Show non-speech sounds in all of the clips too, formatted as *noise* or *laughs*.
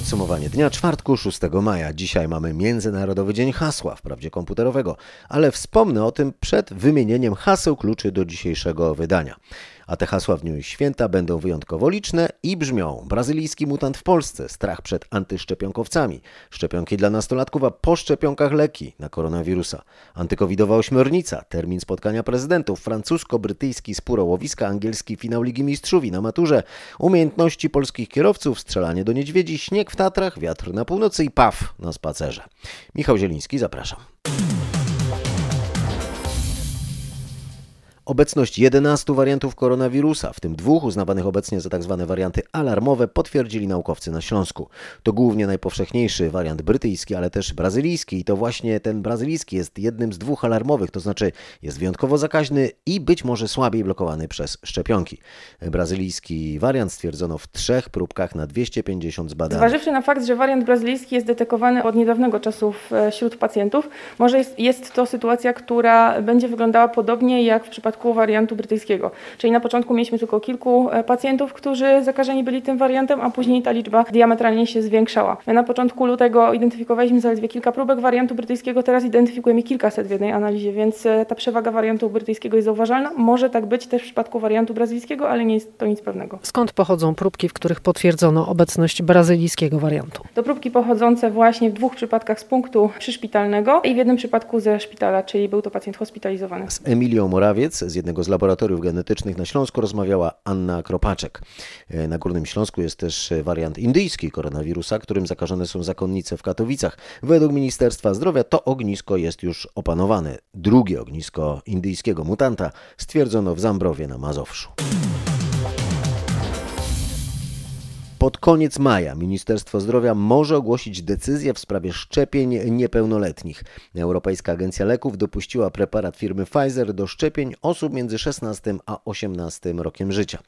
Podsumowanie dnia czwartku 6 maja. Dzisiaj mamy Międzynarodowy Dzień Hasła, wprawdzie komputerowego, ale wspomnę o tym przed wymienieniem haseł kluczy do dzisiejszego wydania. A te hasła w dniu święta będą wyjątkowo liczne i brzmią: Brazylijski mutant w Polsce, strach przed antyszczepionkowcami, szczepionki dla nastolatków, a po szczepionkach leki na koronawirusa, antykowidowa ośmiornica, termin spotkania prezydentów, francusko-brytyjski spór o łowiska, angielski finał Ligi Mistrzów i na maturze, umiejętności polskich kierowców, strzelanie do niedźwiedzi, śnieg w Tatrach, wiatr na północy i paw na spacerze. Michał Zieliński, zapraszam. Obecność 11 wariantów koronawirusa, w tym dwóch uznawanych obecnie za tzw. warianty alarmowe, potwierdzili naukowcy na Śląsku. To głównie najpowszechniejszy wariant brytyjski, ale też brazylijski i to właśnie ten brazylijski jest jednym z dwóch alarmowych, to znaczy jest wyjątkowo zakaźny i być może słabiej blokowany przez szczepionki. Brazylijski wariant stwierdzono w trzech próbkach na 250 zbadanych. Zważywszy na fakt, że wariant brazylijski jest detekowany od niedawnego czasu wśród pacjentów, może jest, jest to sytuacja, która będzie wyglądała podobnie jak w przypadku przypadku wariantu brytyjskiego. Czyli na początku mieliśmy tylko kilku e, pacjentów, którzy zakażeni byli tym wariantem, a później ta liczba diametralnie się zwiększała. Na początku lutego identyfikowaliśmy zaledwie kilka próbek wariantu brytyjskiego, teraz identyfikujemy kilkaset w jednej analizie, więc e, ta przewaga wariantu brytyjskiego jest zauważalna. Może tak być też w przypadku wariantu brazylijskiego, ale nie jest to nic pewnego. Skąd pochodzą próbki, w których potwierdzono obecność brazylijskiego wariantu? To próbki pochodzące właśnie w dwóch przypadkach z punktu przyszpitalnego i w jednym przypadku ze szpitala, czyli był to pacjent hospitalizowany. Z Emilią Morawiec z jednego z laboratoriów genetycznych na Śląsku rozmawiała Anna Kropaczek. E, na Górnym Śląsku jest też wariant indyjski koronawirusa, którym zakażone są zakonnice w Katowicach. Według Ministerstwa Zdrowia to ognisko jest już opanowane. Drugie ognisko indyjskiego mutanta stwierdzono w Zambrowie na Mazowszu. Pod koniec maja Ministerstwo Zdrowia może ogłosić decyzję w sprawie szczepień niepełnoletnich. Europejska Agencja Leków dopuściła preparat firmy Pfizer do szczepień osób między 16 a 18 rokiem życia.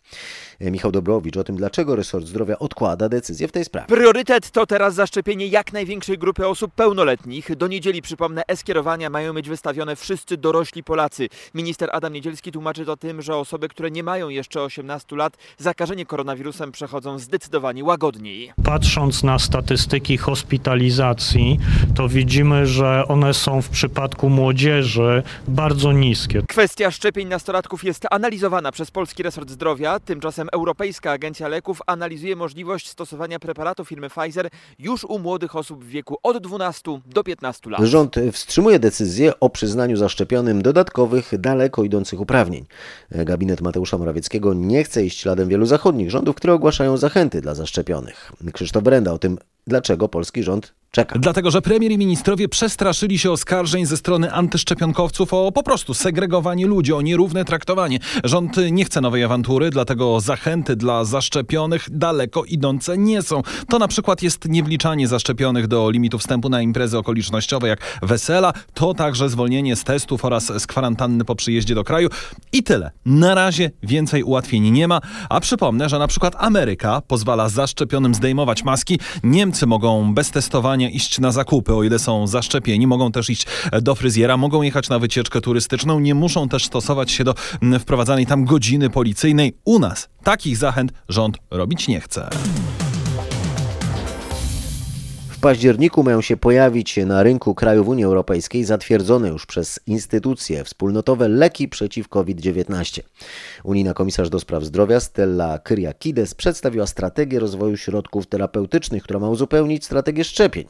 Michał Dobrowicz o tym, dlaczego resort zdrowia odkłada decyzję w tej sprawie. Priorytet to teraz zaszczepienie jak największej grupy osób pełnoletnich. Do niedzieli, przypomnę, e-skierowania mają być wystawione wszyscy dorośli Polacy. Minister Adam Niedzielski tłumaczy to tym, że osoby, które nie mają jeszcze 18 lat, zakażenie koronawirusem przechodzą zdecydowanie zdecydowanie łagodniej. Patrząc na statystyki hospitalizacji, to widzimy, że one są w przypadku młodzieży bardzo niskie. Kwestia szczepień nastolatków jest analizowana przez Polski Resort Zdrowia. Tymczasem Europejska Agencja Leków analizuje możliwość stosowania preparatu firmy Pfizer już u młodych osób w wieku od 12 do 15 lat. Rząd wstrzymuje decyzję o przyznaniu zaszczepionym dodatkowych, daleko idących uprawnień. Gabinet Mateusza Morawieckiego nie chce iść śladem wielu zachodnich rządów, które ogłaszają zachęty dla zaszczepionych. Krzysztof Brenda o tym, dlaczego polski rząd czeka. Dlatego, że premier i ministrowie przestraszyli się oskarżeń ze strony antyszczepionkowców o po prostu segregowanie ludzi, o nierówne traktowanie. Rząd nie chce nowej awantury, dlatego zachęty dla zaszczepionych daleko idące nie są. To na przykład jest niewliczanie zaszczepionych do limitu wstępu na imprezy okolicznościowe jak wesela, to także zwolnienie z testów oraz z kwarantanny po przyjeździe do kraju i tyle. Na razie więcej ułatwień nie ma, a przypomnę, że na przykład Ameryka pozwala zaszczepionym zdejmować maski, Niemcy mogą bez testowania iść na zakupy, o ile są zaszczepieni, mogą też iść do fryzjera, mogą jechać na wycieczkę turystyczną, nie muszą też stosować się do wprowadzanej tam godziny policyjnej. U nas takich zachęt rząd robić nie chce październiku mają się pojawić na rynku krajów Unii Europejskiej zatwierdzone już przez instytucje wspólnotowe leki przeciw COVID-19. Unijna komisarz do spraw zdrowia Stella Kyriakides przedstawiła strategię rozwoju środków terapeutycznych, która ma uzupełnić strategię szczepień.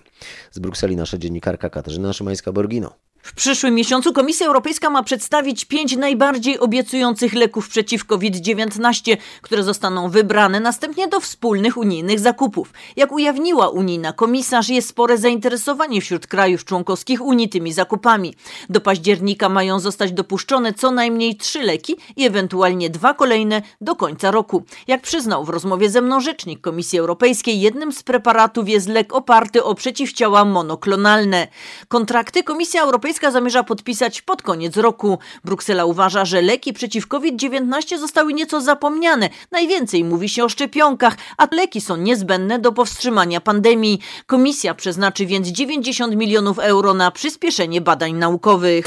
Z Brukseli nasza dziennikarka Katarzyna Szymańska-Borgino. W przyszłym miesiącu Komisja Europejska ma przedstawić pięć najbardziej obiecujących leków przeciw COVID-19, które zostaną wybrane następnie do wspólnych unijnych zakupów. Jak ujawniła unijna komisarz, jest spore zainteresowanie wśród krajów członkowskich Unii tymi zakupami. Do października mają zostać dopuszczone co najmniej trzy leki i ewentualnie dwa kolejne do końca roku. Jak przyznał w rozmowie ze mną rzecznik Komisji Europejskiej, jednym z preparatów jest lek oparty o przeciwciała monoklonalne. Kontrakty Komisja Europejska Europejska zamierza podpisać pod koniec roku. Bruksela uważa, że leki przeciw COVID-19 zostały nieco zapomniane. Najwięcej mówi się o szczepionkach, a leki są niezbędne do powstrzymania pandemii. Komisja przeznaczy więc 90 milionów euro na przyspieszenie badań naukowych.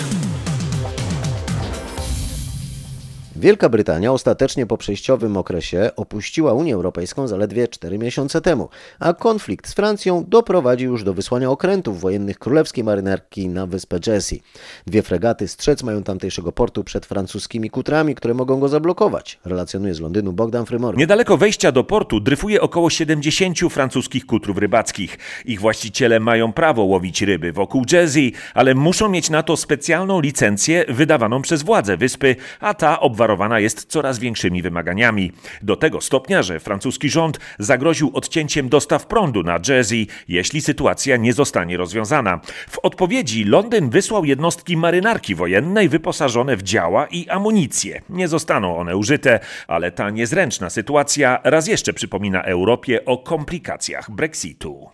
Wielka Brytania ostatecznie po przejściowym okresie opuściła Unię Europejską zaledwie 4 miesiące temu, a konflikt z Francją doprowadził już do wysłania okrętów wojennych królewskiej marynarki na wyspę Jessie. Dwie fregaty strzec mają tamtejszego portu przed francuskimi kutrami, które mogą go zablokować, relacjonuje z Londynu Bogdan Frymorgan. Niedaleko wejścia do portu dryfuje około 70 francuskich kutrów rybackich. Ich właściciele mają prawo łowić ryby wokół Jersey, ale muszą mieć na to specjalną licencję wydawaną przez władze wyspy, a ta obwarowana jest coraz większymi wymaganiami. Do tego stopnia, że francuski rząd zagroził odcięciem dostaw prądu na Jersey, jeśli sytuacja nie zostanie rozwiązana. W odpowiedzi Londyn wysłał jednostki marynarki wojennej wyposażone w działa i amunicję. Nie zostaną one użyte, ale ta niezręczna sytuacja raz jeszcze przypomina Europie o komplikacjach Brexitu.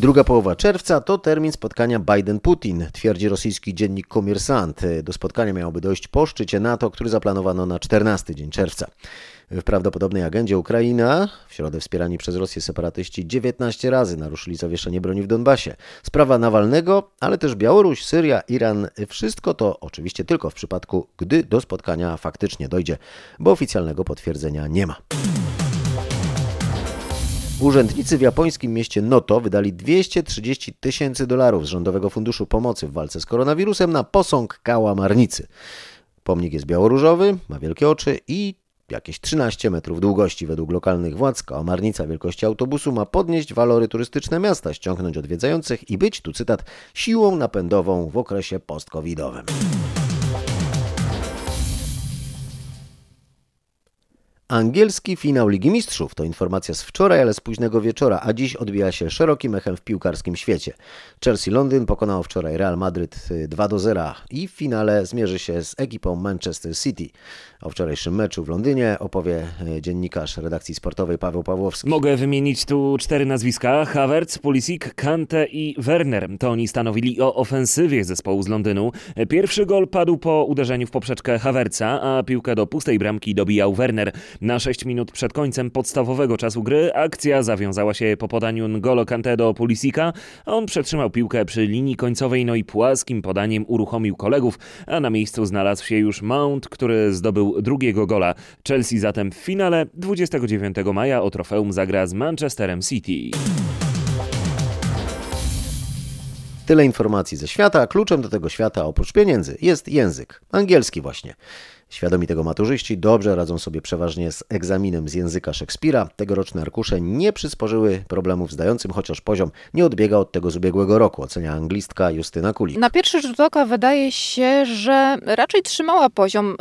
Druga połowa czerwca to termin spotkania Biden-Putin, twierdzi rosyjski dziennik Komersant. Do spotkania miałoby dojść po szczycie NATO, który zaplanowano na 14 dzień czerwca. W prawdopodobnej agendzie Ukraina, w środę wspierani przez Rosję separatyści 19 razy naruszyli zawieszenie broni w Donbasie. Sprawa Nawalnego, ale też Białoruś, Syria, Iran. Wszystko to oczywiście tylko w przypadku, gdy do spotkania faktycznie dojdzie, bo oficjalnego potwierdzenia nie ma. Urzędnicy w japońskim mieście Noto wydali 230 tysięcy dolarów z Rządowego Funduszu Pomocy w walce z koronawirusem na posąg kałamarnicy. Pomnik jest białoróżowy, ma wielkie oczy i jakieś 13 metrów długości. Według lokalnych władz kałamarnica wielkości autobusu ma podnieść walory turystyczne miasta, ściągnąć odwiedzających i być, tu cytat, siłą napędową w okresie post-covidowym. Angielski finał Ligi Mistrzów to informacja z wczoraj, ale z późnego wieczora, a dziś odbija się szerokim echem w piłkarskim świecie. Chelsea Londyn pokonało wczoraj Real Madryt 2 do 0 i w finale zmierzy się z ekipą Manchester City. O wczorajszym meczu w Londynie opowie e, dziennikarz redakcji sportowej Paweł Pawłowski. Mogę wymienić tu cztery nazwiska: Havertz, Pulisic, Kante i Werner. To oni stanowili o ofensywie zespołu z Londynu. Pierwszy gol padł po uderzeniu w poprzeczkę Havertza, a piłkę do pustej bramki dobijał Werner. Na 6 minut przed końcem podstawowego czasu gry akcja zawiązała się po podaniu N'Golo Kante do Pulisika. On przetrzymał piłkę przy linii końcowej, no i płaskim podaniem uruchomił kolegów, a na miejscu znalazł się już Mount, który zdobył drugiego gola. Chelsea zatem w finale 29 maja o trofeum zagra z Manchesterem City. Tyle informacji ze świata, kluczem do tego świata oprócz pieniędzy jest język. Angielski właśnie. Świadomi tego maturzyści dobrze radzą sobie przeważnie z egzaminem z języka Szekspira. Tegoroczne arkusze nie przysporzyły problemów zdającym, chociaż poziom nie odbiega od tego z ubiegłego roku, ocenia anglistka Justyna Kulik. Na pierwszy rzut oka wydaje się, że raczej trzymała poziom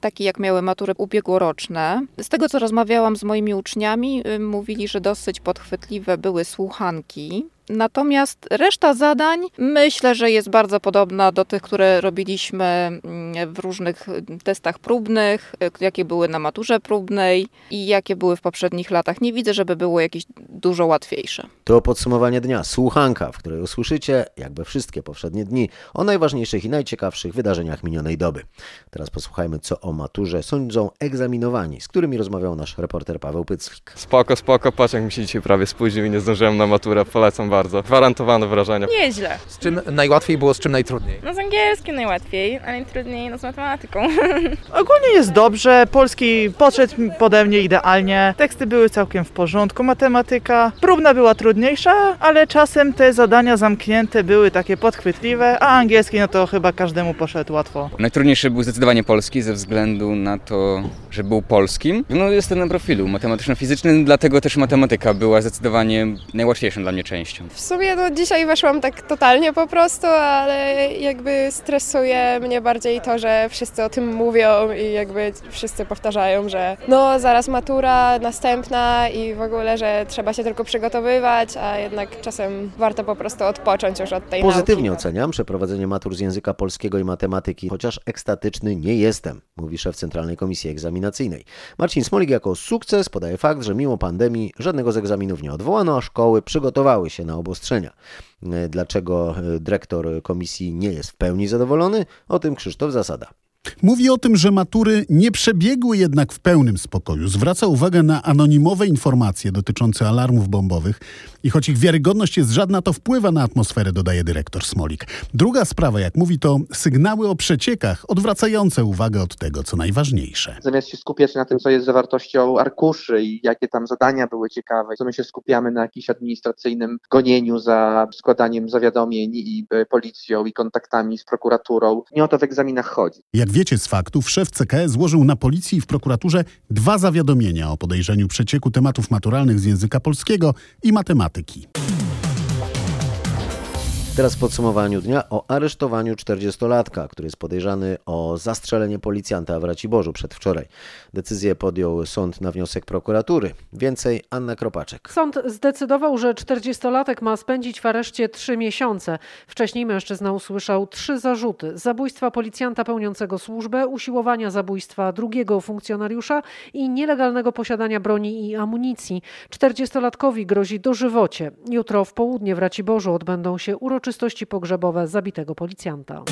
taki, jak miały matury ubiegłoroczne. Z tego, co rozmawiałam z moimi uczniami, mówili, że dosyć podchwytliwe były słuchanki. Natomiast reszta zadań myślę, że jest bardzo podobna do tych, które robiliśmy mm, w różnych testach próbnych, jakie były na maturze próbnej i jakie były w poprzednich latach. Nie widzę, żeby było jakieś dużo łatwiejsze. To podsumowanie dnia. Słuchanka, w której usłyszycie, jakby wszystkie poprzednie dni, o najważniejszych i najciekawszych wydarzeniach minionej doby. Teraz posłuchajmy, co o maturze sądzą egzaminowani, z którymi rozmawiał nasz reporter Paweł Pyclik. Spoko, spoko, patrz jak mi się dzisiaj prawie spóźnił i nie zdążyłem na maturę, polecam bardzo. Gwarantowane wrażenia. Nieźle. Z czym najłatwiej było, z czym najtrudniej? No z angielskim najłatwiej, a najtrudniej no z matematyką. *laughs* Ogólnie jest dobrze, polski podszedł pode mnie idealnie, teksty były całkiem w porządku, matematyka próbna była trudniejsza, ale czasem te zadania zamknięte były takie podchwytliwe, a angielski no to chyba każdemu poszedł łatwo. Najtrudniejszy był zdecydowanie polski ze względu na to, że był polskim. No jestem na profilu matematyczno-fizycznym, dlatego też matematyka była zdecydowanie najłatwiejszą dla mnie częścią. W sumie no dzisiaj weszłam tak totalnie po prostu, ale jakby stresuje mnie bardziej to, że wszyscy o tym mówią i jakby wszyscy powtarzają, że no zaraz matura, następna i w ogóle, że trzeba się tylko przygotowywać, a jednak czasem warto po prostu odpocząć już od tej Pozytywnie nauki. oceniam przeprowadzenie matur z języka polskiego i matematyki, chociaż ekstatyczny nie jestem, mówi szef Centralnej Komisji Egzaminacyjnej. Marcin Smolik jako sukces podaje fakt, że mimo pandemii żadnego z egzaminów nie odwołano, a szkoły przygotowały się na obostrzenia. Dlaczego dyrektor komisji nie jest w pełni zadowolony? O tym Krzysztof Zasada. Mówi o tym, że matury nie przebiegły jednak w pełnym spokoju. Zwraca uwagę na anonimowe informacje dotyczące alarmów bombowych i choć ich wiarygodność jest żadna, to wpływa na atmosferę, dodaje dyrektor Smolik. Druga sprawa, jak mówi, to sygnały o przeciekach odwracające uwagę od tego, co najważniejsze. Zamiast się skupiać na tym, co jest zawartością arkuszy i jakie tam zadania były ciekawe, to my się skupiamy na jakimś administracyjnym gonieniu za składaniem zawiadomień i e, policją i kontaktami z prokuraturą. Nie o to w egzaminach chodzi. Jak wiecie z faktów, szef CKE złożył na policji i w prokuraturze dwa zawiadomienia o podejrzeniu przecieku tematów maturalnych z języka polskiego i matematyki. Teraz w podsumowaniu dnia o aresztowaniu 40-latka, który jest podejrzany o zastrzelenie policjanta w Raciborzu przedwczoraj. Decyzję podjął sąd na wniosek prokuratury. Więcej Anna Kropaczek. Sąd zdecydował, że 40-latek ma spędzić w areszcie 3 miesiące. Wcześniej mężczyzna usłyszał trzy zarzuty: zabójstwa policjanta pełniącego służbę, usiłowania zabójstwa drugiego funkcjonariusza i nielegalnego posiadania broni i amunicji. 40-latkowi grozi dożywocie. Jutro w południe w Raciborzu odbędą się uroczystości pogrzebowe zabitego policjanta.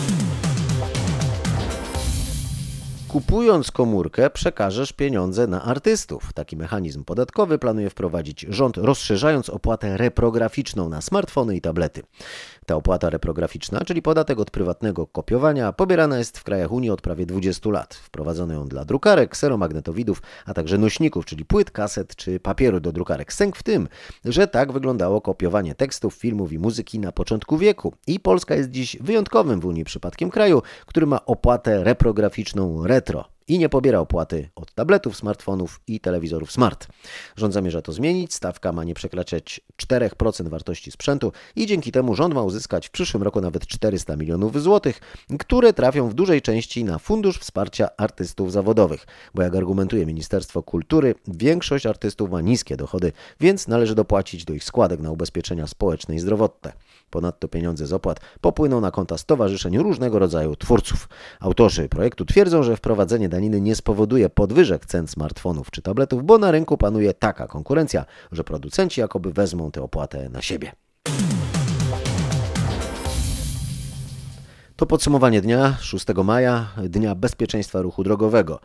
Kupując komórkę, przekażesz pieniądze na artystów. Taki mechanizm podatkowy planuje wprowadzić rząd, rozszerzając opłatę reprograficzną na smartfony i tablety. Ta opłata reprograficzna, czyli podatek od prywatnego kopiowania, pobierana jest w krajach Unii od prawie 20 lat. Wprowadzono ją dla drukarek, kseromagnetowidów, a także nośników, czyli płyt, kaset czy papieru do drukarek. Sęk w tym, że tak wyglądało kopiowanie tekstów, filmów i muzyki na początku wieku. I Polska jest dziś wyjątkowym w Unii przypadkiem kraju, który ma opłatę reprograficzną indietro. I nie pobiera opłaty od tabletów, smartfonów i telewizorów smart. Rząd zamierza to zmienić, stawka ma nie przekraczać 4% wartości sprzętu i dzięki temu rząd ma uzyskać w przyszłym roku nawet 400 milionów złotych, które trafią w dużej części na Fundusz Wsparcia Artystów Zawodowych, bo jak argumentuje Ministerstwo Kultury, większość artystów ma niskie dochody, więc należy dopłacić do ich składek na ubezpieczenia społeczne i zdrowotne. Ponadto pieniądze z opłat popłyną na konta stowarzyszeń różnego rodzaju twórców. Autorzy projektu twierdzą, że wprowadzenie daniny nie spowoduje podwyżek cen smartfonów czy tabletów, bo na rynku panuje taka konkurencja, że producenci jakoby wezmą tę opłatę na siebie. To podsumowanie dnia 6 maja, Dnia Bezpieczeństwa Ruchu Drogowego.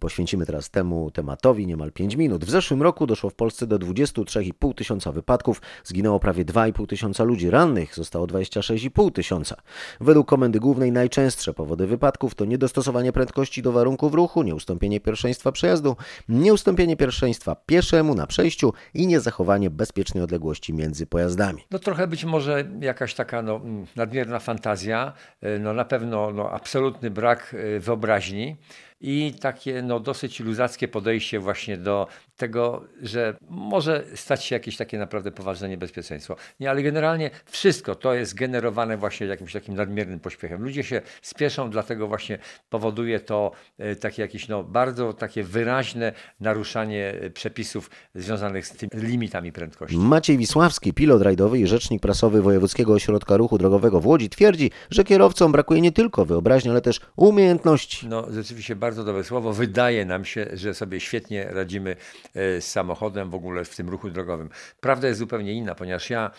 Poświęcimy teraz temu tematowi niemal 5 minut. W zeszłym roku doszło w Polsce do 23,5 tysiąca wypadków, zginęło prawie 2,5 tysiąca ludzi, rannych zostało 26,5 tysiąca. Według Komendy Głównej najczęstsze powody wypadków to niedostosowanie prędkości do warunków ruchu, nieustąpienie pierwszeństwa przejazdu, nieustąpienie pierwszeństwa pieszemu na przejściu i niezachowanie bezpiecznej odległości między pojazdami. No trochę być może jakaś taka no, nadmierna fantazja, no na pewno no, absolutny brak y, wyobraźni i takie no, dosyć luzackie podejście właśnie do tego, że może stać się jakieś takie naprawdę poważne niebezpieczeństwo. Nie, ale generalnie wszystko to jest generowane właśnie jakimś takim nadmiernym pośpiechem. Ludzie się spieszą, dlatego właśnie powoduje to e, takie jakieś no, bardzo takie wyraźne naruszanie e, przepisów związanych z tymi limitami prędkości. Maciej Wisławski, pilot rajdowy i rzecznik prasowy Wojewódzkiego Ośrodka Ruchu Drogowego w Łodzi twierdzi, że kierowcom brakuje nie tylko wyobraźni, ale też umiejętności. No rzeczywiście bardzo dobre słowo. Wydaje nam się, że sobie świetnie radzimy z samochodem w ogóle w tym ruchu drogowym. Prawda jest zupełnie inna, ponieważ ja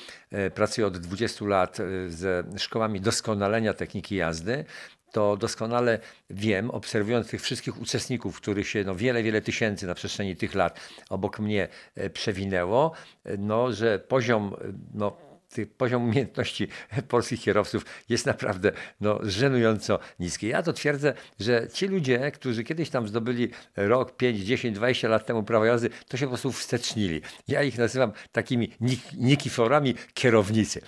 pracuję od 20 lat ze szkołami doskonalenia techniki jazdy to doskonale wiem, obserwując tych wszystkich uczestników, których się no, wiele, wiele tysięcy na przestrzeni tych lat obok mnie przewinęło, no, że poziom no, poziom umiejętności polskich kierowców jest naprawdę no, żenująco niski. Ja to twierdzę, że ci ludzie, którzy kiedyś tam zdobyli rok, 5, 10, 20 lat temu prawo jazdy, to się po prostu wstecznili. Ja ich nazywam takimi nik nikiforami kierownicy.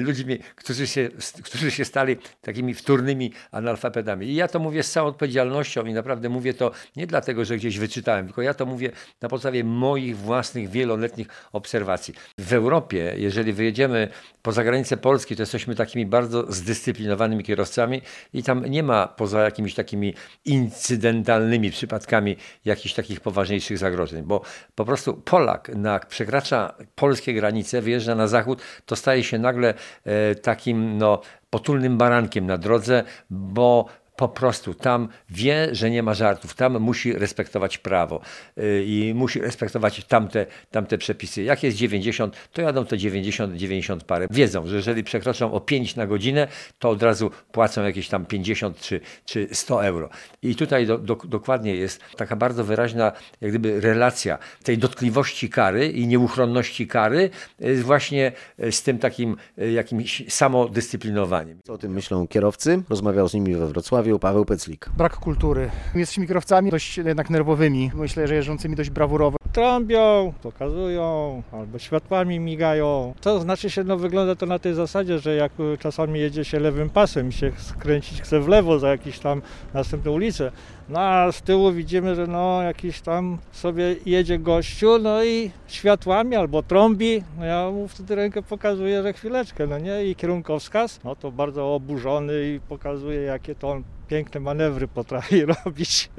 Ludźmi, którzy się, którzy się stali takimi wtórnymi analfabetami. I ja to mówię z całą odpowiedzialnością i naprawdę mówię to nie dlatego, że gdzieś wyczytałem, tylko ja to mówię na podstawie moich własnych wieloletnich obserwacji. W Europie, jeżeli wyjedziemy poza granicę Polski, to jesteśmy takimi bardzo zdyscyplinowanymi kierowcami i tam nie ma poza jakimiś takimi incydentalnymi przypadkami jakichś takich poważniejszych zagrożeń, bo po prostu Polak, jak przekracza polskie granice, wyjeżdża na zachód, to staje się nagle e, takim no, potulnym barankiem na drodze, bo po prostu tam wie, że nie ma żartów, tam musi respektować prawo y, i musi respektować tamte, tamte przepisy. Jak jest 90, to jadą te 90, 90 parę. Wiedzą, że jeżeli przekroczą o 5 na godzinę, to od razu płacą jakieś tam 50 czy, czy 100 euro. I tutaj do, do, dokładnie jest taka bardzo wyraźna jak gdyby relacja tej dotkliwości kary i nieuchronności kary y, właśnie y, z tym takim jakimś samodyscyplinowaniem. Co o tym myślą kierowcy? Rozmawiał z nimi we Wrocławiu Paweł Peclik. Brak kultury. Jesteśmy kierowcami dość jednak nerwowymi. Myślę, że jeżdżącymi dość brawurowo. Trąbią, pokazują, albo światłami migają. To znaczy się, no wygląda to na tej zasadzie, że jak czasami jedzie się lewym pasem i się skręcić chce w lewo za jakieś tam następne ulice, no a z tyłu widzimy, że no jakiś tam sobie jedzie gościu, no i światłami albo trąbi, no ja mu wtedy rękę pokazuję, że chwileczkę, no nie, i kierunkowskaz, no to bardzo oburzony i pokazuje, jakie to on piękne manewry potrafi *laughs* robić.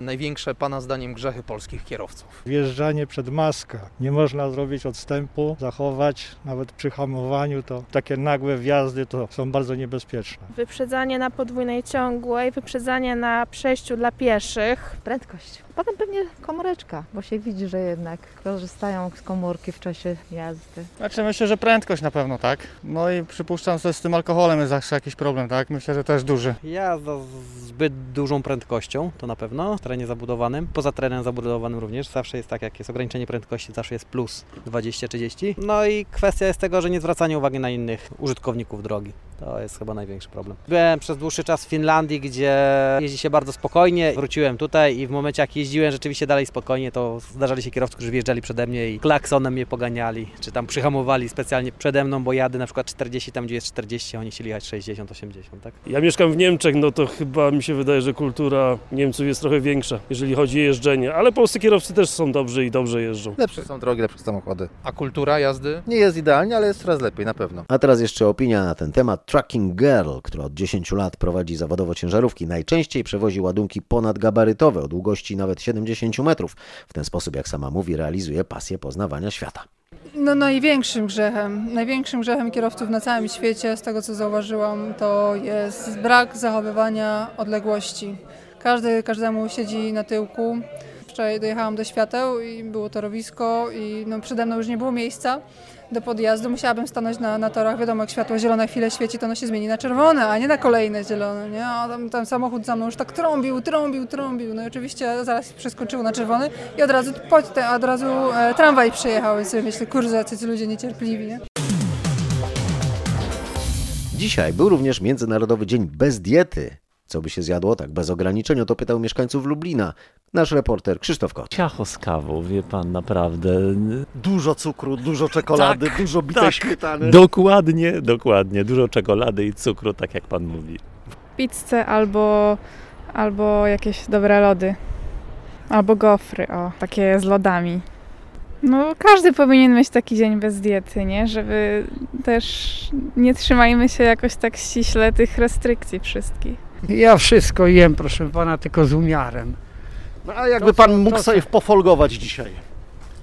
Największe Pana zdaniem grzechy polskich kierowców? Wjeżdżanie przed maskę. Nie można zrobić odstępu, zachować, nawet przy hamowaniu, to takie nagłe wjazdy to są bardzo niebezpieczne. Wyprzedzanie na podwójnej ciągłej, wyprzedzanie na przejściu dla pieszych. Prędkość. Potem pewnie komóreczka, bo się widzi, że jednak korzystają z komórki w czasie jazdy. Znaczy myślę, że prędkość na pewno, tak? No i przypuszczam, że z tym alkoholem jest zawsze jakiś problem, tak? Myślę, że też duży. Jazda zbyt dużą prędkością, to na pewno, w terenie zabudowanym. Poza terenem zabudowanym również zawsze jest tak, jak jest ograniczenie prędkości, zawsze jest plus 20-30. No i kwestia jest tego, że nie zwracanie uwagi na innych użytkowników drogi. To jest chyba największy problem. Byłem przez dłuższy czas w Finlandii, gdzie jeździ się bardzo spokojnie. Wróciłem tutaj i w momencie jak jeździłem rzeczywiście dalej spokojnie, to zdarzali się kierowcy, którzy wjeżdżali przede mnie i klaksonem mnie poganiali, czy tam przyhamowali specjalnie przede mną, bo jadę na przykład 40, tam gdzie jest 40, a oni chcieli jechać 60, 80, tak? Ja mieszkam w Niemczech, no to chyba mi się wydaje, że kultura Niemców jest trochę większa, jeżeli chodzi o jeżdżenie, ale polscy kierowcy też są dobrzy i dobrze jeżdżą. Lepsze są drogi, lepsze samochody. A kultura jazdy? Nie jest idealnie, ale jest coraz lepiej, na pewno. A teraz jeszcze opinia na ten temat. Trucking Girl, która od 10 lat prowadzi zawodowo ciężarówki, najczęściej przewozi ładunki ponadgabarytowe o długości nawet 70 metrów. W ten sposób, jak sama mówi, realizuje pasję poznawania świata. No największym grzechem, największym grzechem kierowców na całym świecie, z tego co zauważyłam, to jest brak zachowywania odległości. Każdy każdemu siedzi na tyłku. Wczoraj dojechałam do świateł i było torowisko i no, przede mną już nie było miejsca do podjazdu. Musiałabym stanąć na, na torach. Wiadomo, jak światło zielone chwilę świeci, to ono się zmieni na czerwone, a nie na kolejne zielone. Nie? A tam, tam samochód za mną już tak trąbił, trąbił, trąbił. No i oczywiście zaraz przeskoczył na czerwony i od razu, pod, od razu e, tramwaj przyjechał. I sobie myślę, kurczę, jacy ludzie niecierpliwi. Nie? Dzisiaj był również Międzynarodowy Dzień Bez Diety. Co by się zjadło tak bez ograniczeń? O to pytał mieszkańców Lublina. Nasz reporter Krzysztof Kot. Ciacho z kawą, wie pan, naprawdę. Dużo cukru, dużo czekolady, Tak, dużo bitej tak. śmietany. Dokładnie, dokładnie. Dużo czekolady i cukru, tak jak pan mówi. Pizzę albo, albo jakieś dobre lody. Albo gofry, o, takie z lodami. No, każdy powinien mieć taki dzień bez diety, nie? Żeby też nie trzymajmy się jakoś tak ściśle tych restrykcji wszystkich. Ja wszystko jem, proszę pana, tylko z umiarem. No, a jakby pan mógł sobie pofolgować dzisiaj?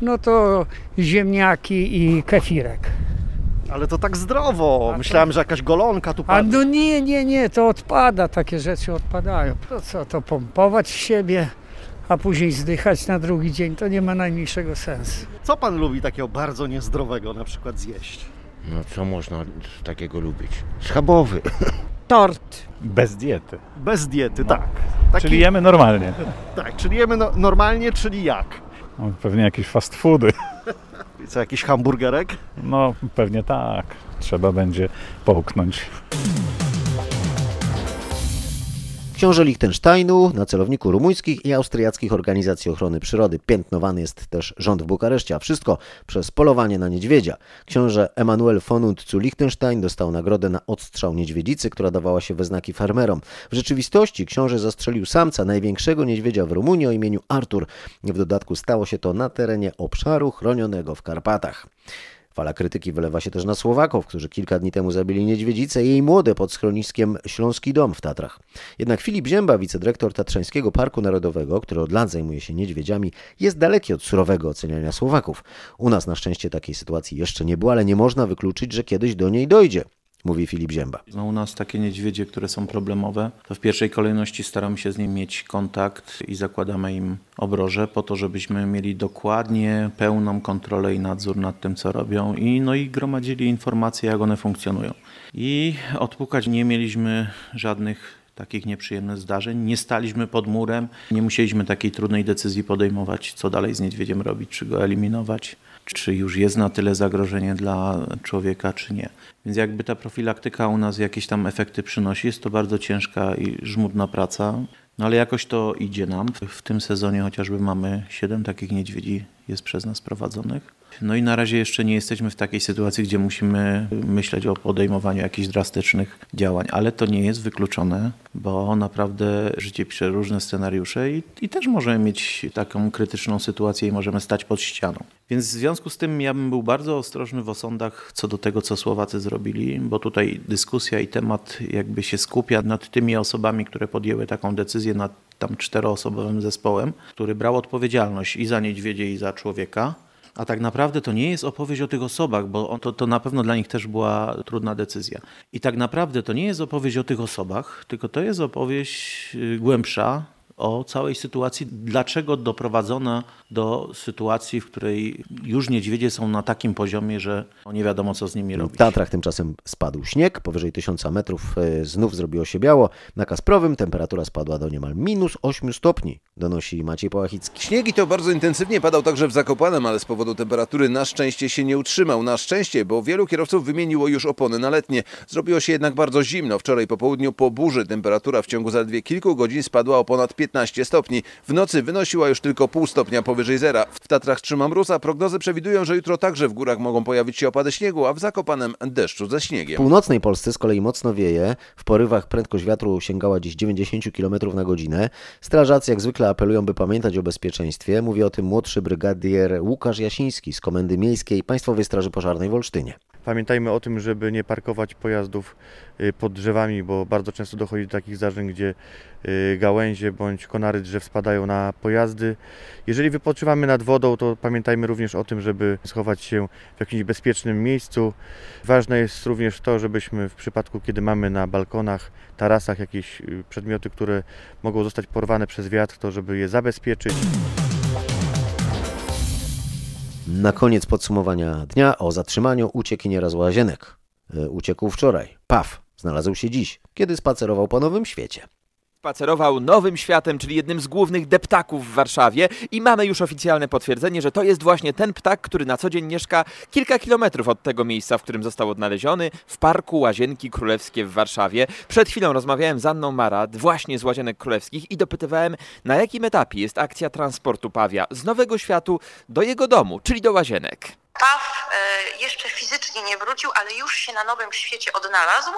No to ziemniaki i kefirek. Ale to tak zdrowo. Myślałem, że jakaś golonka tu A padnie. no nie, nie, nie, to odpada, takie rzeczy odpadają. Po co to pompować w siebie, a później zdychać na drugi dzień, to nie ma najmniejszego sensu. Co pan lubi takiego bardzo niezdrowego na przykład zjeść? No co można takiego lubić? Schabowy. *laughs* Tort. Bez diety. Bez diety, tak. Taki- Czyli jemy normalnie. Tak, czyli jemy no, normalnie, czyli jak? No, pewnie jakieś fast foody. I Co, jakiś hamburgerek? No pewnie tak. Trzeba będzie połknąć. Książę Liechtensteinu na celowniku rumuńskich i austriackich organizacji ochrony przyrody. Piętnowany jest też rząd w Bukareszcie, a wszystko przez polowanie na niedźwiedzia. Książę Emanuel von zu Liechtenstein dostał nagrodę na odstrzał niedźwiedzicy, która dawała się we znaki farmerom. W rzeczywistości książę zastrzelił samca największego niedźwiedzia w Rumunii o imieniu Artur. W dodatku stało się to na terenie obszaru chronionego w Karpatach. Fala krytyki wylewa się też na Słowaków, którzy kilka dni temu zabili niedźwiedzicę i jej młode pod schroniskiem Śląski Dom w Tatrach. Jednak Filip Zięba, wicedyrektor Tatrzańskiego Parku Narodowego, który od lat zajmuje się niedźwiedziami, jest daleki od surowego oceniania Słowaków. U nas na szczęście takiej sytuacji jeszcze nie było, ale nie można wykluczyć, że kiedyś do niej dojdzie. Mówi Filip Zięba. No u nas takie niedźwiedzie, które są problemowe, to w pierwszej kolejności staramy się z nimi mieć kontakt i zakładamy im obroże po to, żebyśmy mieli dokładnie pełną kontrolę i nadzór nad tym, co robią i, no i gromadzili informacje, jak one funkcjonują. I odpukać nie mieliśmy żadnych takich nieprzyjemnych zdarzeń. Nie staliśmy pod murem, nie musieliśmy takiej trudnej decyzji podejmować, co dalej z niedźwiedziem robić, czy go eliminować, czy już jest na tyle zagrożenie dla człowieka, czy nie. Więc jakby ta profilaktyka u nas jakieś tam efekty przynosi, jest to bardzo ciężka i żmudna praca, no ale jakoś to idzie nam. W tym sezonie chociażby mamy 7 takich niedźwiedzi jest przez nas prowadzonych. No i na razie jeszcze nie jesteśmy w takiej sytuacji, gdzie musimy myśleć o podejmowaniu jakichś drastycznych działań, ale to nie jest wykluczone, bo naprawdę życie pisze różne scenariusze i, i też możemy mieć taką krytyczną sytuację i możemy stać pod ścianą. Więc w związku z tym ja bym był bardzo ostrożny w osądach co do tego, co Słowacy zrobili, bo tutaj dyskusja i temat jakby się skupia nad tymi osobami, które podjęły taką decyzję, nad tam czteroosobowym zespołem, który brał odpowiedzialność i za niedźwiedzie, i za człowieka. A tak naprawdę to nie jest opowieść o tych osobach, bo to, to na pewno dla nich też była trudna decyzja. I tak naprawdę to nie jest opowieść o tych osobach, tylko to jest opowieść y, głębsza o całej sytuacji, dlaczego doprowadzono do sytuacji, w której już niedźwiedzie są na takim poziomie, że no nie wiadomo co z nimi robić. W Tatrach tymczasem spadł śnieg, powyżej 1000 metrów e, znów zrobiło się biało. Na Kasprowym temperatura spadła do niemal minus 8 stopni, donosi Maciej Połachicki. Śnieg i to bardzo intensywnie padał także w Zakopanem, ale z powodu temperatury na szczęście się nie utrzymał. Na szczęście, bo wielu kierowców wymieniło już opony na letnie. Zrobiło się jednak bardzo zimno. Wczoraj po południu po burzy temperatura w ciągu zaledwie kilku godzin spadła o ponad 15 stopni. W nocy wynosiła już tylko pół stopnia powyżej zera. W Tatrach trzyma mróz, a prognozy przewidują, że jutro także w górach mogą pojawić się opady śniegu, a w Zakopanem deszczu ze W śniegiem. północnej Polsce z kolei mocno wieje. W porywach prędkość wiatru sięgała dziś 90 km na godzinę. Strażacy jak zwykle apelują, by pamiętać o bezpieczeństwie. Mówi o tym młodszy brygadier Łukasz Jasiński z Komendy Miejskiej Państwowej Straży Pożarnej w Olsztynie. Pamiętajmy o tym, żeby nie parkować pojazdów pod drzewami, bo bardzo często dochodzi do takich zdarzeń, gdzie y, gałęzie bądź konary drzew spadają na pojazdy. Jeżeli wypoczywamy nad wodą, to pamiętajmy również o tym, żeby schować się w jakimś bezpiecznym miejscu. Ważne jest również to, żebyśmy w przypadku, kiedy mamy na balkonach, tarasach jakieś y, przedmioty, które mogą zostać porwane przez wiatr, to żeby je zabezpieczyć. Na koniec podsumowania dnia o zatrzymaniu uciekiniera z łazienek. Uciekł wczoraj. Paw znalazł się dziś, kiedy spacerował po Nowym Świecie. Spacerował Nowym Światem, czyli jednym z głównych deptaków w Warszawie i mamy już oficjalne potwierdzenie, że to jest właśnie ten ptak, który na co dzień mieszka kilka kilometrów od tego miejsca, w którym został odnaleziony, w Parku Łazienki Królewskie w Warszawie. Przed chwilą rozmawiałem z Anną Marat, właśnie z Łazienek Królewskich i dopytywałem, na jakim etapie jest akcja transportu pawia z Nowego Światu do jego domu, czyli do Łazienek. Paw e, jeszcze fizycznie nie wrócił, ale już się na Nowym Świecie odnalazł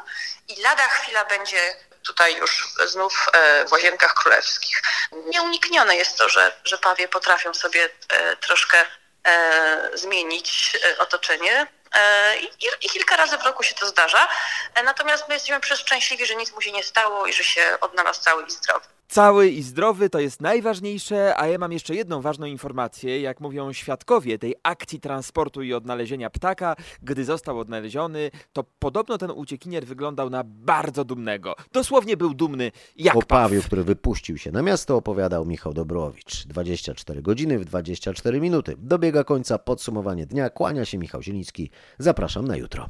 i lada chwila będzie tutaj już znów e, w Łazienkach Królewskich. Nieuniknione jest to, że, że pawie potrafią sobie e, troszkę zmienić otoczenie. I, kilka razy w roku się to zdarza. Natomiast my jesteśmy przeszczęśliwi, że nic mu się nie stało i że się odnalazł cały i zdrowy. Cały i zdrowy to jest najważniejsze, a ja mam jeszcze jedną ważną informację. Jak mówią świadkowie tej akcji transportu i odnalezienia ptaka, gdy został odnaleziony, to podobno ten uciekinier wyglądał na bardzo dumnego. Dosłownie był dumny jak o paw. który wypuścił się na miasto, opowiadał Michał Dobrowicz. 24 godziny w 24 minuty. Dobiega końca podsumowanie dnia. Kłania się Michał Zieliński. Zapraszam na jutro.